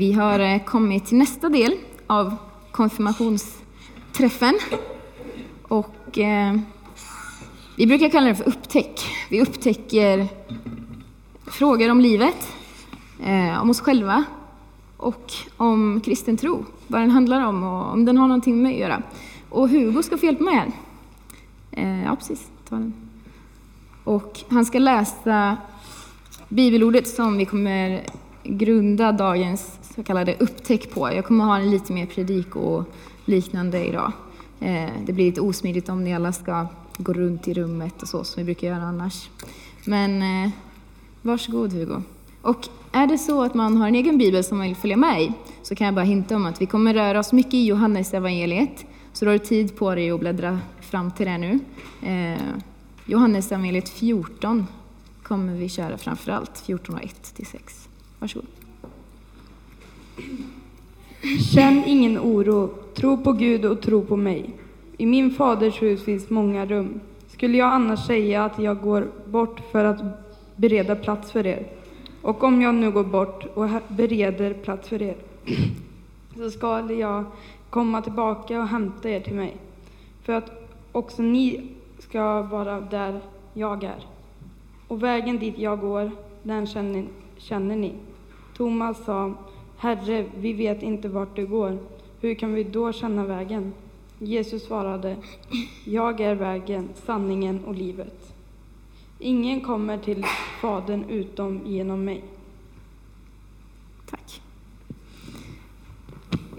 Vi har eh, kommit till nästa del av konfirmationsträffen. Och eh, vi brukar kalla det för upptäck. Vi upptäcker frågor om livet, eh, om oss själva och om kristen tro. Vad den handlar om och om den har någonting med mig att göra. Och Hugo ska få hjälpa mig här. Eh, ja, precis. Ta den. Och han ska läsa bibelordet som vi kommer grunda dagens så kallade upptäck på. Jag kommer ha en lite mer predik och liknande idag. Eh, det blir lite osmidigt om ni alla ska gå runt i rummet och så som vi brukar göra annars. Men eh, varsågod Hugo. Och är det så att man har en egen bibel som man vill följa med i så kan jag bara hinta om att vi kommer röra oss mycket i Johannes evangeliet. Så du har tid på dig att bläddra fram till det nu. Eh, Johannes evangeliet 14 kommer vi köra framför allt, 14 och 1 till 6. Varsågod. Känn ingen oro, tro på Gud och tro på mig. I min faders hus finns många rum. Skulle jag annars säga att jag går bort för att bereda plats för er? Och om jag nu går bort och bereder plats för er, så skall jag komma tillbaka och hämta er till mig, för att också ni ska vara där jag är. Och vägen dit jag går, den känner, känner ni. Thomas sa, Herre, vi vet inte vart du går. Hur kan vi då känna vägen? Jesus svarade, Jag är vägen, sanningen och livet. Ingen kommer till Fadern utom genom mig. Tack.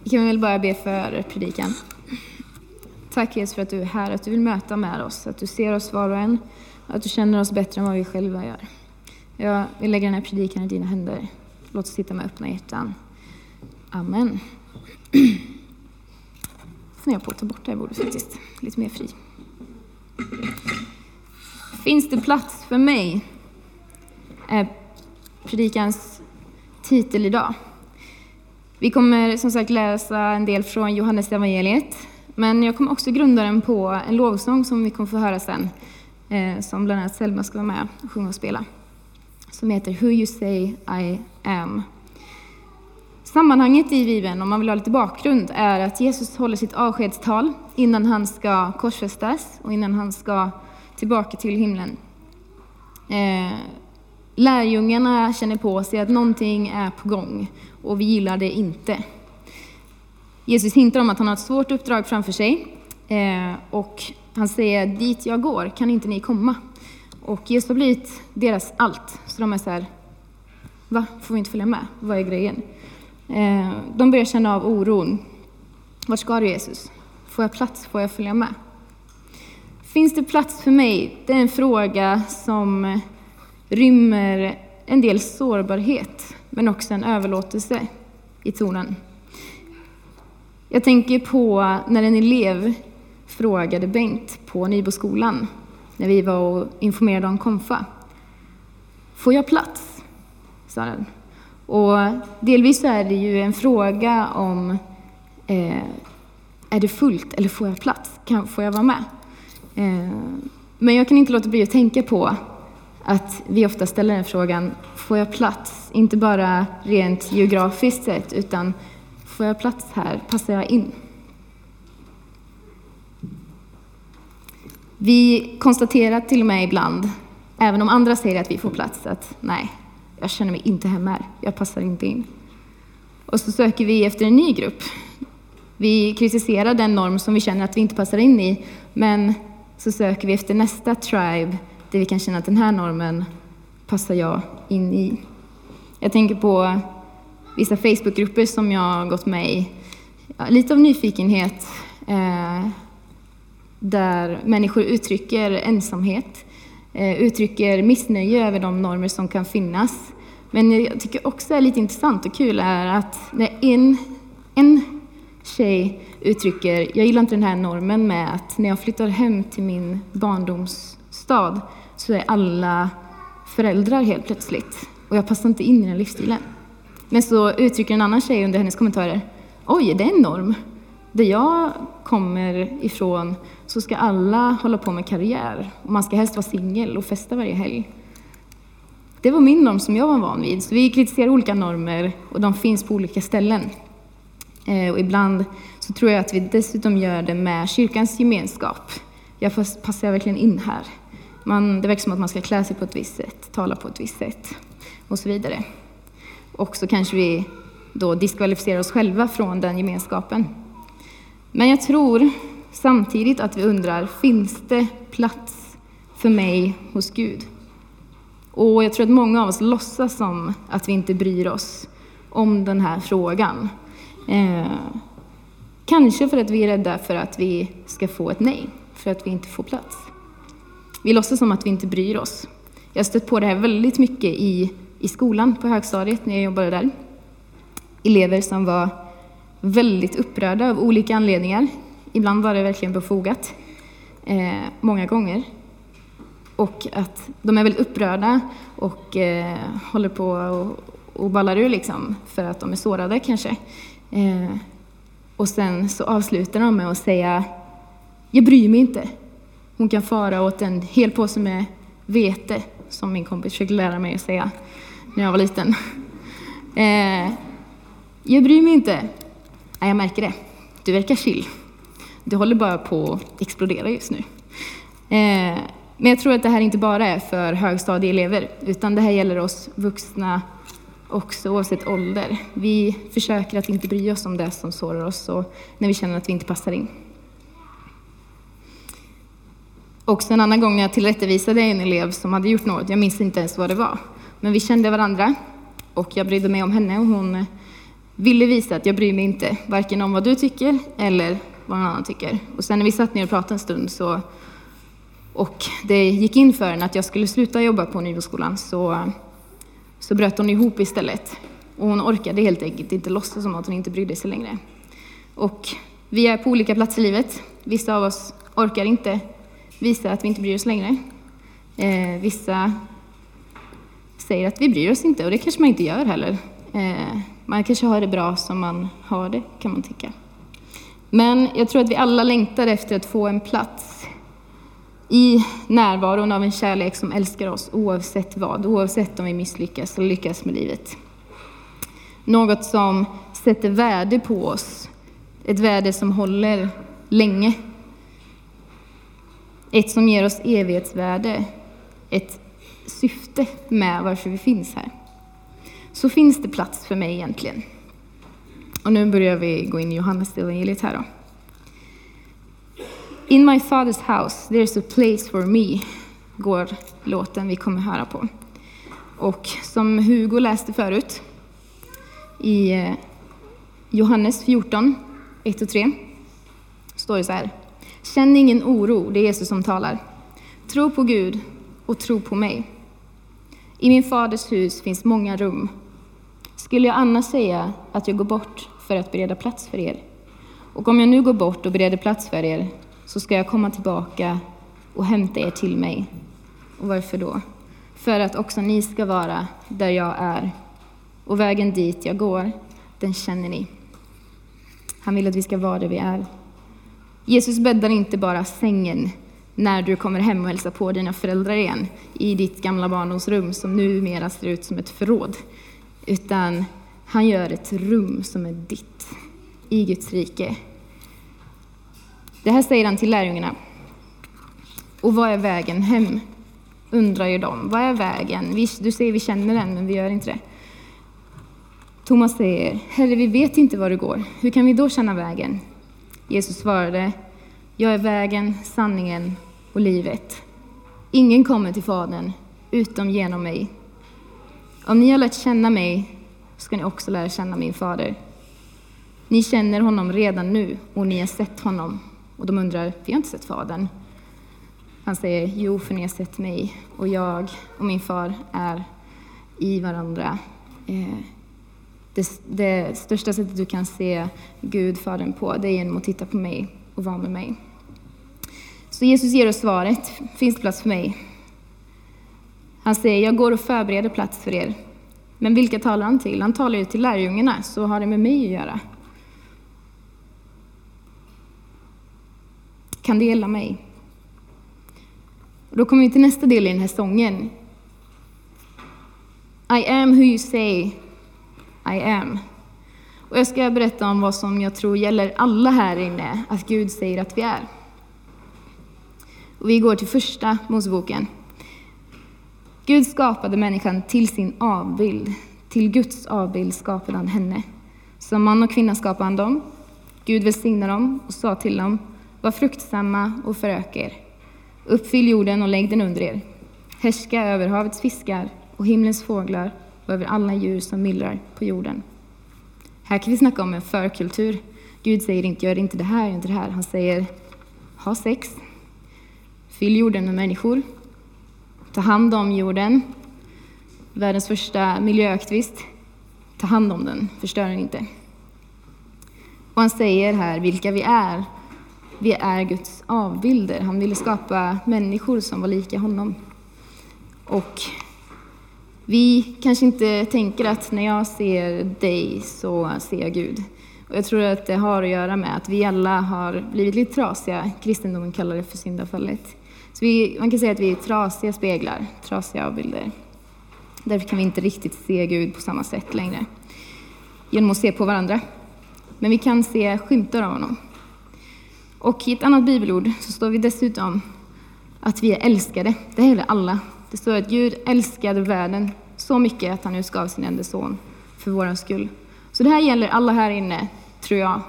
Vi kan väl bara be för predikan. Tack Jesus för att du är här, att du vill möta med oss, att du ser oss var och en, att du känner oss bättre än vad vi själva gör. Jag vill lägga den här predikan i dina händer. Låt oss sitta med öppna hjärtan. Amen. Funderar på att ta bort det här bordet faktiskt. Lite mer fri. Finns det plats för mig? Är predikans titel idag. Vi kommer som sagt läsa en del från Johannes evangeliet, men jag kommer också grunda den på en lovsång som vi kommer få höra sen, eh, som bland annat Selma ska vara med och sjunga och spela, som heter Who you say I am. Sammanhanget i Bibeln, om man vill ha lite bakgrund, är att Jesus håller sitt avskedstal innan han ska korsfästas och innan han ska tillbaka till himlen. Eh, lärjungarna känner på sig att någonting är på gång och vi gillar det inte. Jesus hintar om att han har ett svårt uppdrag framför sig eh, och han säger dit jag går kan inte ni komma. Och Jesus har blivit deras allt, så de är så här, va, får vi inte följa med? Vad är grejen? Eh, de börjar känna av oron. Vart ska du Jesus? Får jag plats? Får jag följa med? Finns det plats för mig? Det är en fråga som rymmer en del sårbarhet, men också en överlåtelse i tonen. Jag tänker på när en elev frågade Bengt på Nyboskolan, när vi var och informerade om konfa. Får jag plats? sa den. Och delvis så är det ju en fråga om eh, är det fullt eller får jag plats? Kan, får jag vara med? Eh, men jag kan inte låta bli att tänka på att vi ofta ställer den frågan, får jag plats? Inte bara rent geografiskt sett, utan får jag plats här? Passar jag in? Vi konstaterar till och med ibland, även om andra säger att vi får plats, att nej, jag känner mig inte hemma här, jag passar inte in. Och så söker vi efter en ny grupp. Vi kritiserar den norm som vi känner att vi inte passar in i, men så söker vi efter nästa tribe där vi kan känna att den här normen passar jag in i. Jag tänker på vissa Facebookgrupper som jag har gått med i. Ja, lite av nyfikenhet, eh, där människor uttrycker ensamhet, eh, Eh, uttrycker missnöje över de normer som kan finnas. Men jag tycker också är lite intressant och kul är att när en, en tjej uttrycker, jag gillar inte den här normen med att när jag flyttar hem till min barndomsstad så är alla föräldrar helt plötsligt och jag passar inte in i den livsstilen. Men så uttrycker en annan tjej under hennes kommentarer, oj, det är en norm. Där jag kommer ifrån så ska alla hålla på med karriär och man ska helst vara singel och festa varje helg. det var min norm som jag var van vid. Så vi kritiserar olika normer och de finns på olika ställen. Eh, och ibland så tror jag att vi dessutom gör det med kyrkans gemenskap. Jag passar verkligen in här. Man, det verkar som att man ska klä sig på ett visst sätt, tala på ett visst sätt och så vidare. Och så kanske vi då diskvalificerar oss själva från den gemenskapen. Men jag tror samtidigt att vi undrar, finns det plats för mig hos Gud? Och jag tror att många av oss låtsas som att vi inte bryr oss om den här frågan. Eh, kanske för att vi är rädda för att vi ska få ett nej, för att vi inte får plats. Vi låtsas som att vi inte bryr oss. Jag har stött på det här väldigt mycket i, i skolan på högstadiet när jag jobbade där. Elever som var väldigt upprörda av olika anledningar. Ibland var det verkligen befogat. Eh, många gånger. Och att de är väldigt upprörda och eh, håller på och, och ballar ur liksom, för att de är sårade kanske. Eh, och sen så avslutar de med att säga Jag bryr mig inte. Hon kan fara åt en hel påse med vete, som min kompis försökte lära mig att säga när jag var liten. Eh, jag bryr mig inte. Ja, jag märker det. Du verkar chill. Du håller bara på att explodera just nu. Eh, men jag tror att det här inte bara är för högstadieelever, utan det här gäller oss vuxna också oavsett ålder. Vi försöker att inte bry oss om det som sårar oss och när vi känner att vi inte passar in. Också en annan gång när jag tillrättavisade en elev som hade gjort något, jag minns inte ens vad det var, men vi kände varandra och jag brydde mig om henne och hon ville visa att jag bryr mig inte, varken om vad du tycker eller vad någon annan tycker. Och sen när vi satt ner och pratade en stund så, och det gick in för henne att jag skulle sluta jobba på Nybroskolan så, så bröt hon ihop istället. Och hon orkade helt enkelt inte låtsas som att hon inte brydde sig längre. Och vi är på olika platser i livet. Vissa av oss orkar inte visa att vi inte bryr oss längre. Eh, vissa säger att vi bryr oss inte och det kanske man inte gör heller. Eh, man kanske har det bra som man har det, kan man tycka. Men jag tror att vi alla längtar efter att få en plats i närvaron av en kärlek som älskar oss oavsett vad, oavsett om vi misslyckas eller lyckas med livet. Något som sätter värde på oss, ett värde som håller länge. Ett som ger oss evighetsvärde, ett syfte med varför vi finns här. Så finns det plats för mig egentligen. Och nu börjar vi gå in i Johannes evangeliet här då. In my father's house there's a place for me, går låten vi kommer höra på. Och som Hugo läste förut, i eh, Johannes 14, 1 och 3, står det så här. Känn ingen oro, det är Jesus som talar. Tro på Gud och tro på mig. I min faders hus finns många rum. Skulle jag annars säga att jag går bort för att bereda plats för er? Och om jag nu går bort och bereder plats för er, så ska jag komma tillbaka och hämta er till mig. Och varför då? För att också ni ska vara där jag är. Och vägen dit jag går, den känner ni. Han vill att vi ska vara där vi är. Jesus bäddar inte bara sängen när du kommer hem och hälsar på dina föräldrar igen i ditt gamla barndomsrum som numera ser ut som ett förråd. Utan han gör ett rum som är ditt i Guds rike. Det här säger han till lärjungarna. Och vad är vägen hem? undrar ju de. Vad är vägen? du säger vi känner den, men vi gör inte det. Thomas säger, Herre, vi vet inte var du går. Hur kan vi då känna vägen? Jesus svarade, jag är vägen, sanningen och livet. Ingen kommer till Fadern utom genom mig. Om ni har lärt känna mig ska ni också lära känna min fader. Ni känner honom redan nu och ni har sett honom. Och de undrar, vi har inte sett Fadern. Han säger, jo, för ni har sett mig och jag och min far är i varandra. Eh, det, det, största sättet du kan se Gud, Fadern, på, det är genom att titta på mig och vara med mig. Så Jesus ger oss svaret, finns det plats för mig? Han säger, jag går och förbereder plats för er. Men vilka talar han till? Han talar ju till lärjungarna, så har det med mig att göra. Kan det gälla mig? Och då kommer vi till nästa del i den här sången. I am who you say I am. Och jag ska berätta om vad som jag tror gäller alla här inne, att Gud säger att vi är. Och vi går till första Moseboken. Gud skapade människan till sin avbild. Till Guds avbild skapade han henne. Som man och kvinna skapade han dem. Gud välsignade dem och sa till dem, var fruktsamma och förök er. Uppfyll jorden och lägg den under er. Härska över havets fiskar och himlens fåglar och över alla djur som myllrar på jorden. Här kan vi snacka om en förkultur. Gud säger inte gör inte det här, gör inte det här. Han säger ha sex, fyll jorden med människor, ta hand om jorden. Världens första miljöaktivist, ta hand om den, förstör den inte. Och han säger här vilka vi är. Vi är Guds avbilder. Han ville skapa människor som var lika honom. Och vi kanske inte tänker att när jag ser dig så ser jag Gud. Och jag tror att det har att göra med att vi alla har blivit lite trasiga. Kristendomen kallar det för syndafallet. Vi, man kan säga att vi är trasiga speglar, trasiga avbilder. Därför kan vi inte riktigt se Gud på samma sätt längre. Genom att se på varandra. Men vi kan se skymtar av honom. Och i ett annat bibelord så står vi dessutom att vi är älskade. Det gäller alla. Det står att Gud älskade världen så mycket att han utgav sin enda son för vår skull. Så det här gäller alla här inne, tror jag.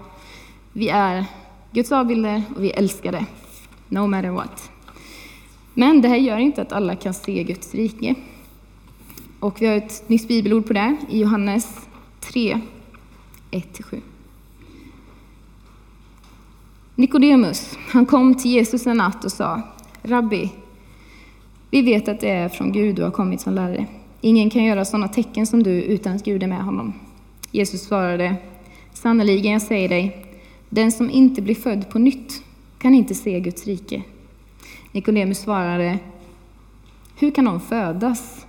Vi är Guds avbilder och vi är älskade, no matter what. Men det här gör inte att alla kan se Guds rike. Och vi har ett nytt bibelord på det i Johannes 3, 1-7. Nikodemus, han kom till Jesus en natt och sa, Rabbi, vi vet att det är från Gud du har kommit som lärare. Ingen kan göra sådana tecken som du utan att Gud är med honom. Jesus svarade, sannerligen jag säger dig, den som inte blir född på nytt kan inte se Guds rike. Nikodemus svarade, hur kan någon födas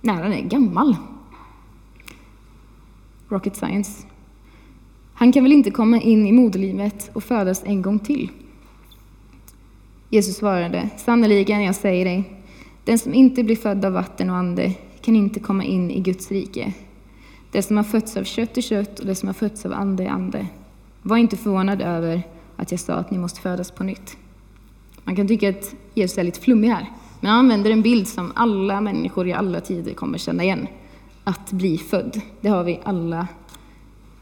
när han är gammal? Rocket science. Han kan väl inte komma in i moderlivet och födas en gång till? Jesus svarade, sannerligen jag säger dig, den som inte blir född av vatten och ande kan inte komma in i Guds rike. Det som har fötts av kött är kött och det som har fötts av ande är ande. Var inte förvånad över att jag sa att ni måste födas på nytt. Man kan tycka att Jesus är lite flummig här, men han använder en bild som alla människor i alla tider kommer känna igen. Att bli född, det har vi alla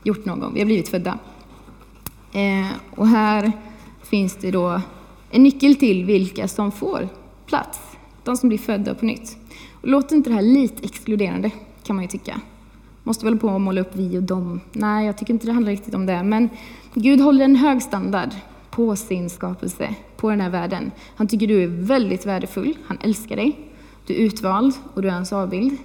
gjort någon gång. Vi har blivit födda. Eh, och här finns det då en nyckel till vilka som får plats. De som blir födda på nytt. Och låter inte det här lite exkluderande, kan man ju tycka. Måste väl på att måla upp vi och dem. Nej, jag tycker inte det handlar riktigt om det. Men Gud håller en hög standard på sin skapelse, på den här världen. Han tycker du är väldigt värdefull, han älskar dig. Du är utvald och du är hans avbild.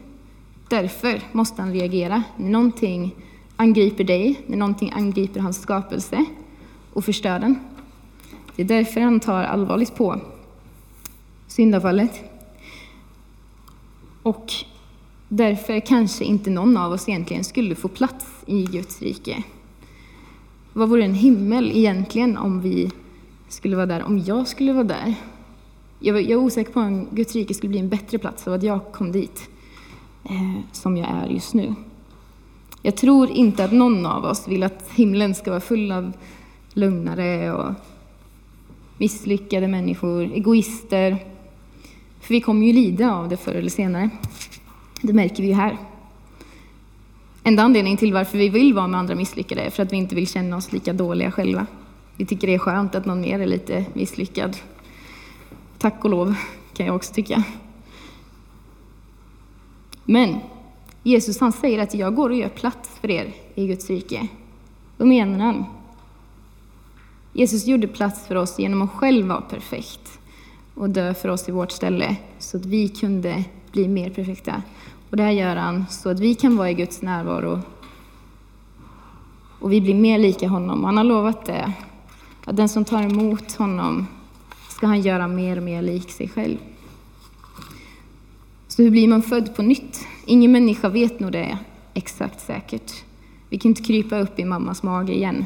Därför måste han reagera när någonting angriper dig, när någonting angriper hans skapelse och förstör den. Det är därför han tar allvarligt på syndafallet. Och därför kanske inte någon av oss egentligen skulle få plats i Guds rike. Vad vore en himmel egentligen om vi skulle vara där, om jag skulle vara där? Jag, är osäker på om Guds rike skulle bli en bättre plats av att jag kom dit, eh, som jag är just nu. Jag tror inte att någon av oss vill att himlen ska vara full av lögnare och misslyckade människor, egoister. För vi kommer ju lida av det förr eller senare. Det märker vi ju här. Enda anledningen till varför vi vill vara med andra misslyckade är för att vi inte vill känna oss lika dåliga själva. Vi tycker det är skönt att någon mer är lite misslyckad. Tack och lov, kan jag också tycka. Men Jesus han säger att jag går och gör plats för er i Guds rike. Vad menar han? Jesus gjorde plats för oss genom att själv vara perfekt och dö för oss i vårt ställe så att vi kunde bli mer perfekta. Och det här gör han så att vi kan vara i Guds närvaro och vi blir mer lika honom. Han har lovat det, att den som tar emot honom ska han göra mer och mer lik sig själv. Så hur blir man född på nytt? Ingen människa vet nog det exakt säkert. Vi kan inte krypa upp i mammas mage igen.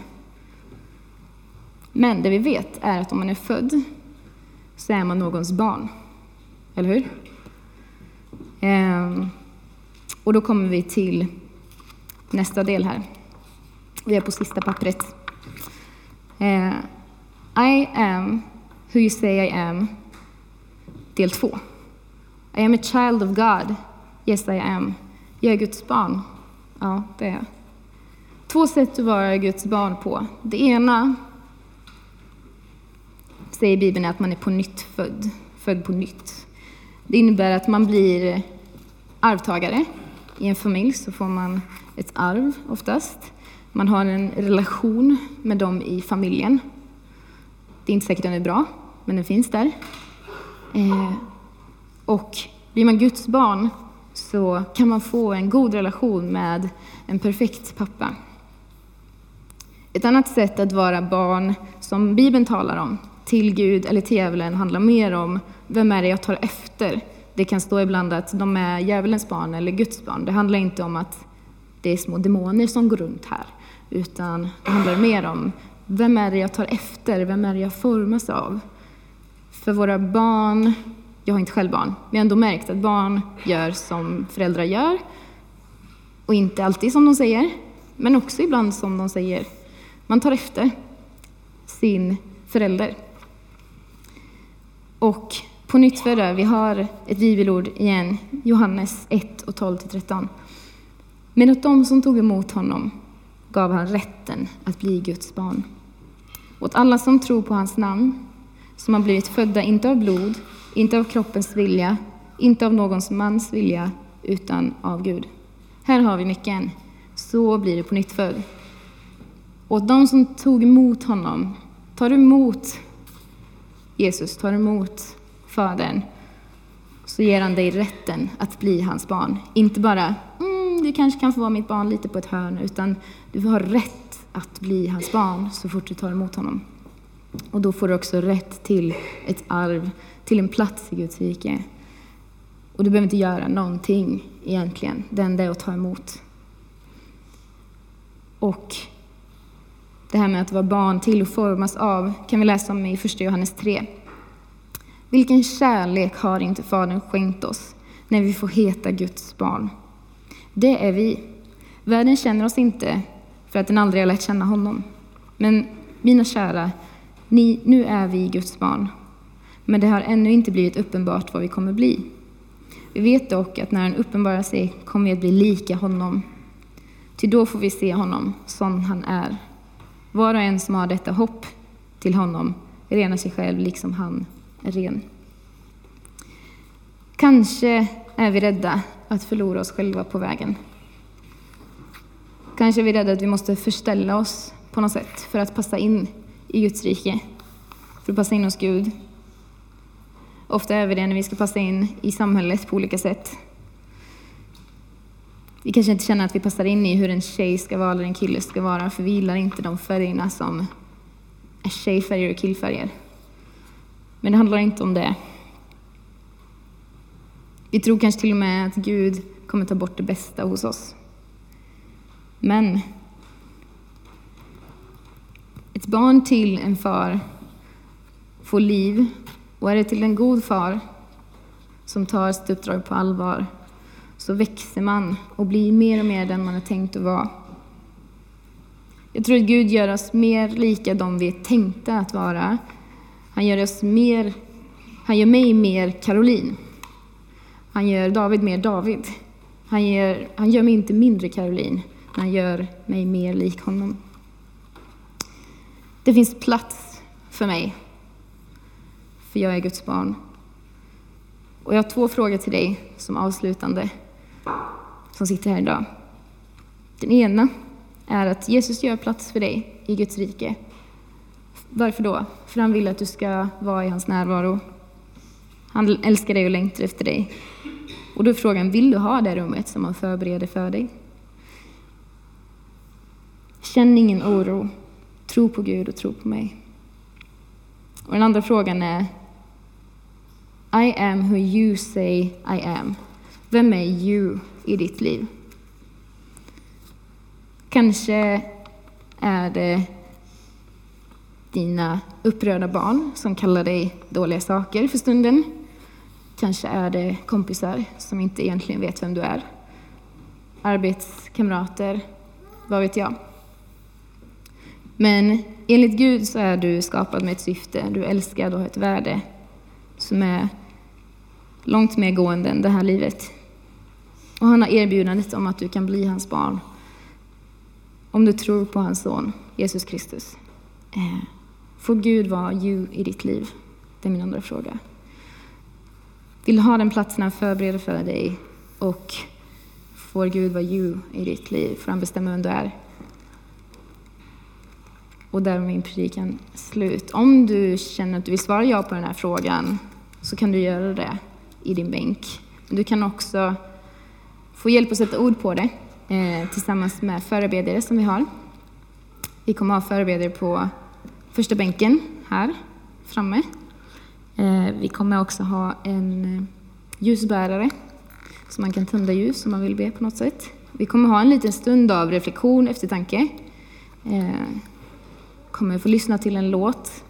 Men det vi vet är att om man är född så är man någons barn. Eller hur? Ehm, Och då kommer vi till nästa del här. Vi är på sista pappret. Eh, I am who you say I am, del två. I am a child of God. Yes, I am. Jag är Guds barn. Ja, det är jag. Två sätt att vara Guds barn på. Det ena säger Bibeln är att man är på nytt född, född på nytt. Det innebär att man blir arvtagare. I en familj så får man ett arv oftast. Man har en relation med dem i familjen. Det är inte säkert att den är bra, men den finns där. Eh, och blir man Guds barn så kan man få en god relation med en perfekt pappa. Ett annat sätt att vara barn, som Bibeln talar om, till Gud eller till djävulen handlar mer om vem är det jag tar efter. Det kan stå ibland att de är djävulens barn eller Guds barn. Det handlar inte om att det är små demoner som går runt här, utan det handlar mer om vem är det jag tar efter, vem är det jag formas av? För våra barn, jag har inte själv barn, men jag har ändå märkt att barn gör som föräldrar gör, och inte alltid som de säger, men också ibland som de säger. Man tar efter sin förälder. Och på nytt födda, vi har ett bibelord igen, Johannes 1 och 12-13. Men åt dem som tog emot honom gav han rätten att bli Guds barn. Åt alla som tror på hans namn, som har blivit födda inte av blod, inte av kroppens vilja, inte av någons mans vilja, utan av Gud. Här har vi nyckeln. Så blir det på nytt född. Och de som tog emot honom, tar emot Jesus, tar emot Fadern, så ger han dig rätten att bli hans barn. Inte bara, mm, du kanske kan få vara mitt barn lite på ett hörn, utan du har rätt att bli hans barn så fort du tar emot honom. Och då får du också rätt till ett arv, till en plats i Guds rike. Och du behöver inte göra någonting egentligen, det enda är att ta emot. Och det här med att vara barn till och formas av kan vi läsa om i första Johannes 3. Vilken kärlek har inte Fadern skänkt oss när vi får heta Guds barn? Det är vi. Världen känner oss inte för att den aldrig har lärt känna honom. Men mina kära, ni, nu är vi Guds barn. Men det har ännu inte blivit uppenbart vad vi kommer bli. Vi vet dock att när han uppenbarar sig kommer vi att bli lika honom. Till då får vi se honom som han är. Var och en som har detta hopp till honom renar sig själv liksom han är ren. Kanske är vi rädda att förlora oss själva på vägen. Kanske är vi rädda att vi måste förställa oss på något sätt för att passa in i Guds rike, för att passa in hos Gud. Ofta är vi det när vi ska passa in i samhället på olika sätt. Vi kanske inte känner att vi passar in i hur en tjej ska vara eller en kille ska vara, för vi gillar inte de färgerna som är tjejfärger och killfärger. Men det handlar inte om det. Vi tror kanske till och med att Gud kommer ta bort det bästa hos oss. Men ett barn till en far får liv och är det till en god far som tar sitt uppdrag på allvar så växer man och blir mer och mer den man är tänkt att vara. Jag tror att Gud gör oss mer lika de vi är tänkta att vara. Han gör oss mer, han gör mig mer Caroline. Han gör David mer David. Han gör, han gör mig inte mindre Caroline, han gör mig mer lik honom. Det finns plats för mig, för jag är Guds barn. Och jag har två frågor till dig som avslutande, som sitter här idag. Den ena är att Jesus gör plats för dig i Guds rike. Varför då? För han vill att du ska vara i hans närvaro. Han älskar dig och längtar efter dig. Och då är frågan, vill du ha det rummet som han förbereder för dig? Känn ingen oro. Tro på Gud och tro på mig. Och den andra frågan är I am who you say I am. Vem är you i ditt liv? Kanske är det dina upprörda barn som kallar dig dåliga saker för stunden. Kanske är det kompisar som inte egentligen vet vem du är. arbetskamrater, vad vet jag. Men enligt Gud så är du skapad med ett syfte, du är älskad och har ett värde som är långt mer gående än det här livet. Och han har erbjudandet om att du kan bli hans barn om du tror på hans son Jesus Kristus. Eh, får Gud vara you i ditt liv? Det är min andra fråga. Vill du ha den platsen han förbereder för dig och får Gud vara you i ditt liv? Får han bestämma vem du är? Och där är min predikan slut. Om du känner att du vill svara ja på den här frågan så kan du göra det i din bänk. Du kan också få hjälp att sätta ord på det eh, tillsammans med förebedjare som vi har. Vi kommer ha förebedjare på första bänken här framme. Eh, vi kommer också ha en eh, ljusbärare så man kan tända ljus om man vill be på något sätt. Vi kommer ha en liten stund av reflektion, eftertanke. Eh, kommer få lyssna till en låt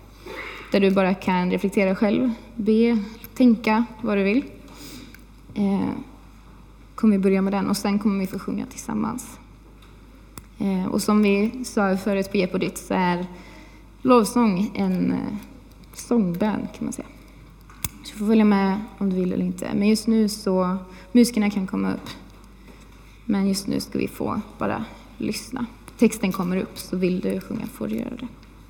där du bara kan reflektera själv, be, tänka vad du vill. Eh, kommer vi börja med den och sen kommer vi få sjunga tillsammans. Eh, och som vi sa förut på Jeopardy så är lovsång en eh, sångbön kan man säga. Så du får följa med om du vill eller inte. Men just nu så, musikerna kan komma upp. Men just nu ska vi få bara lyssna. Texten kommer upp, så vill du sjunga får du göra det.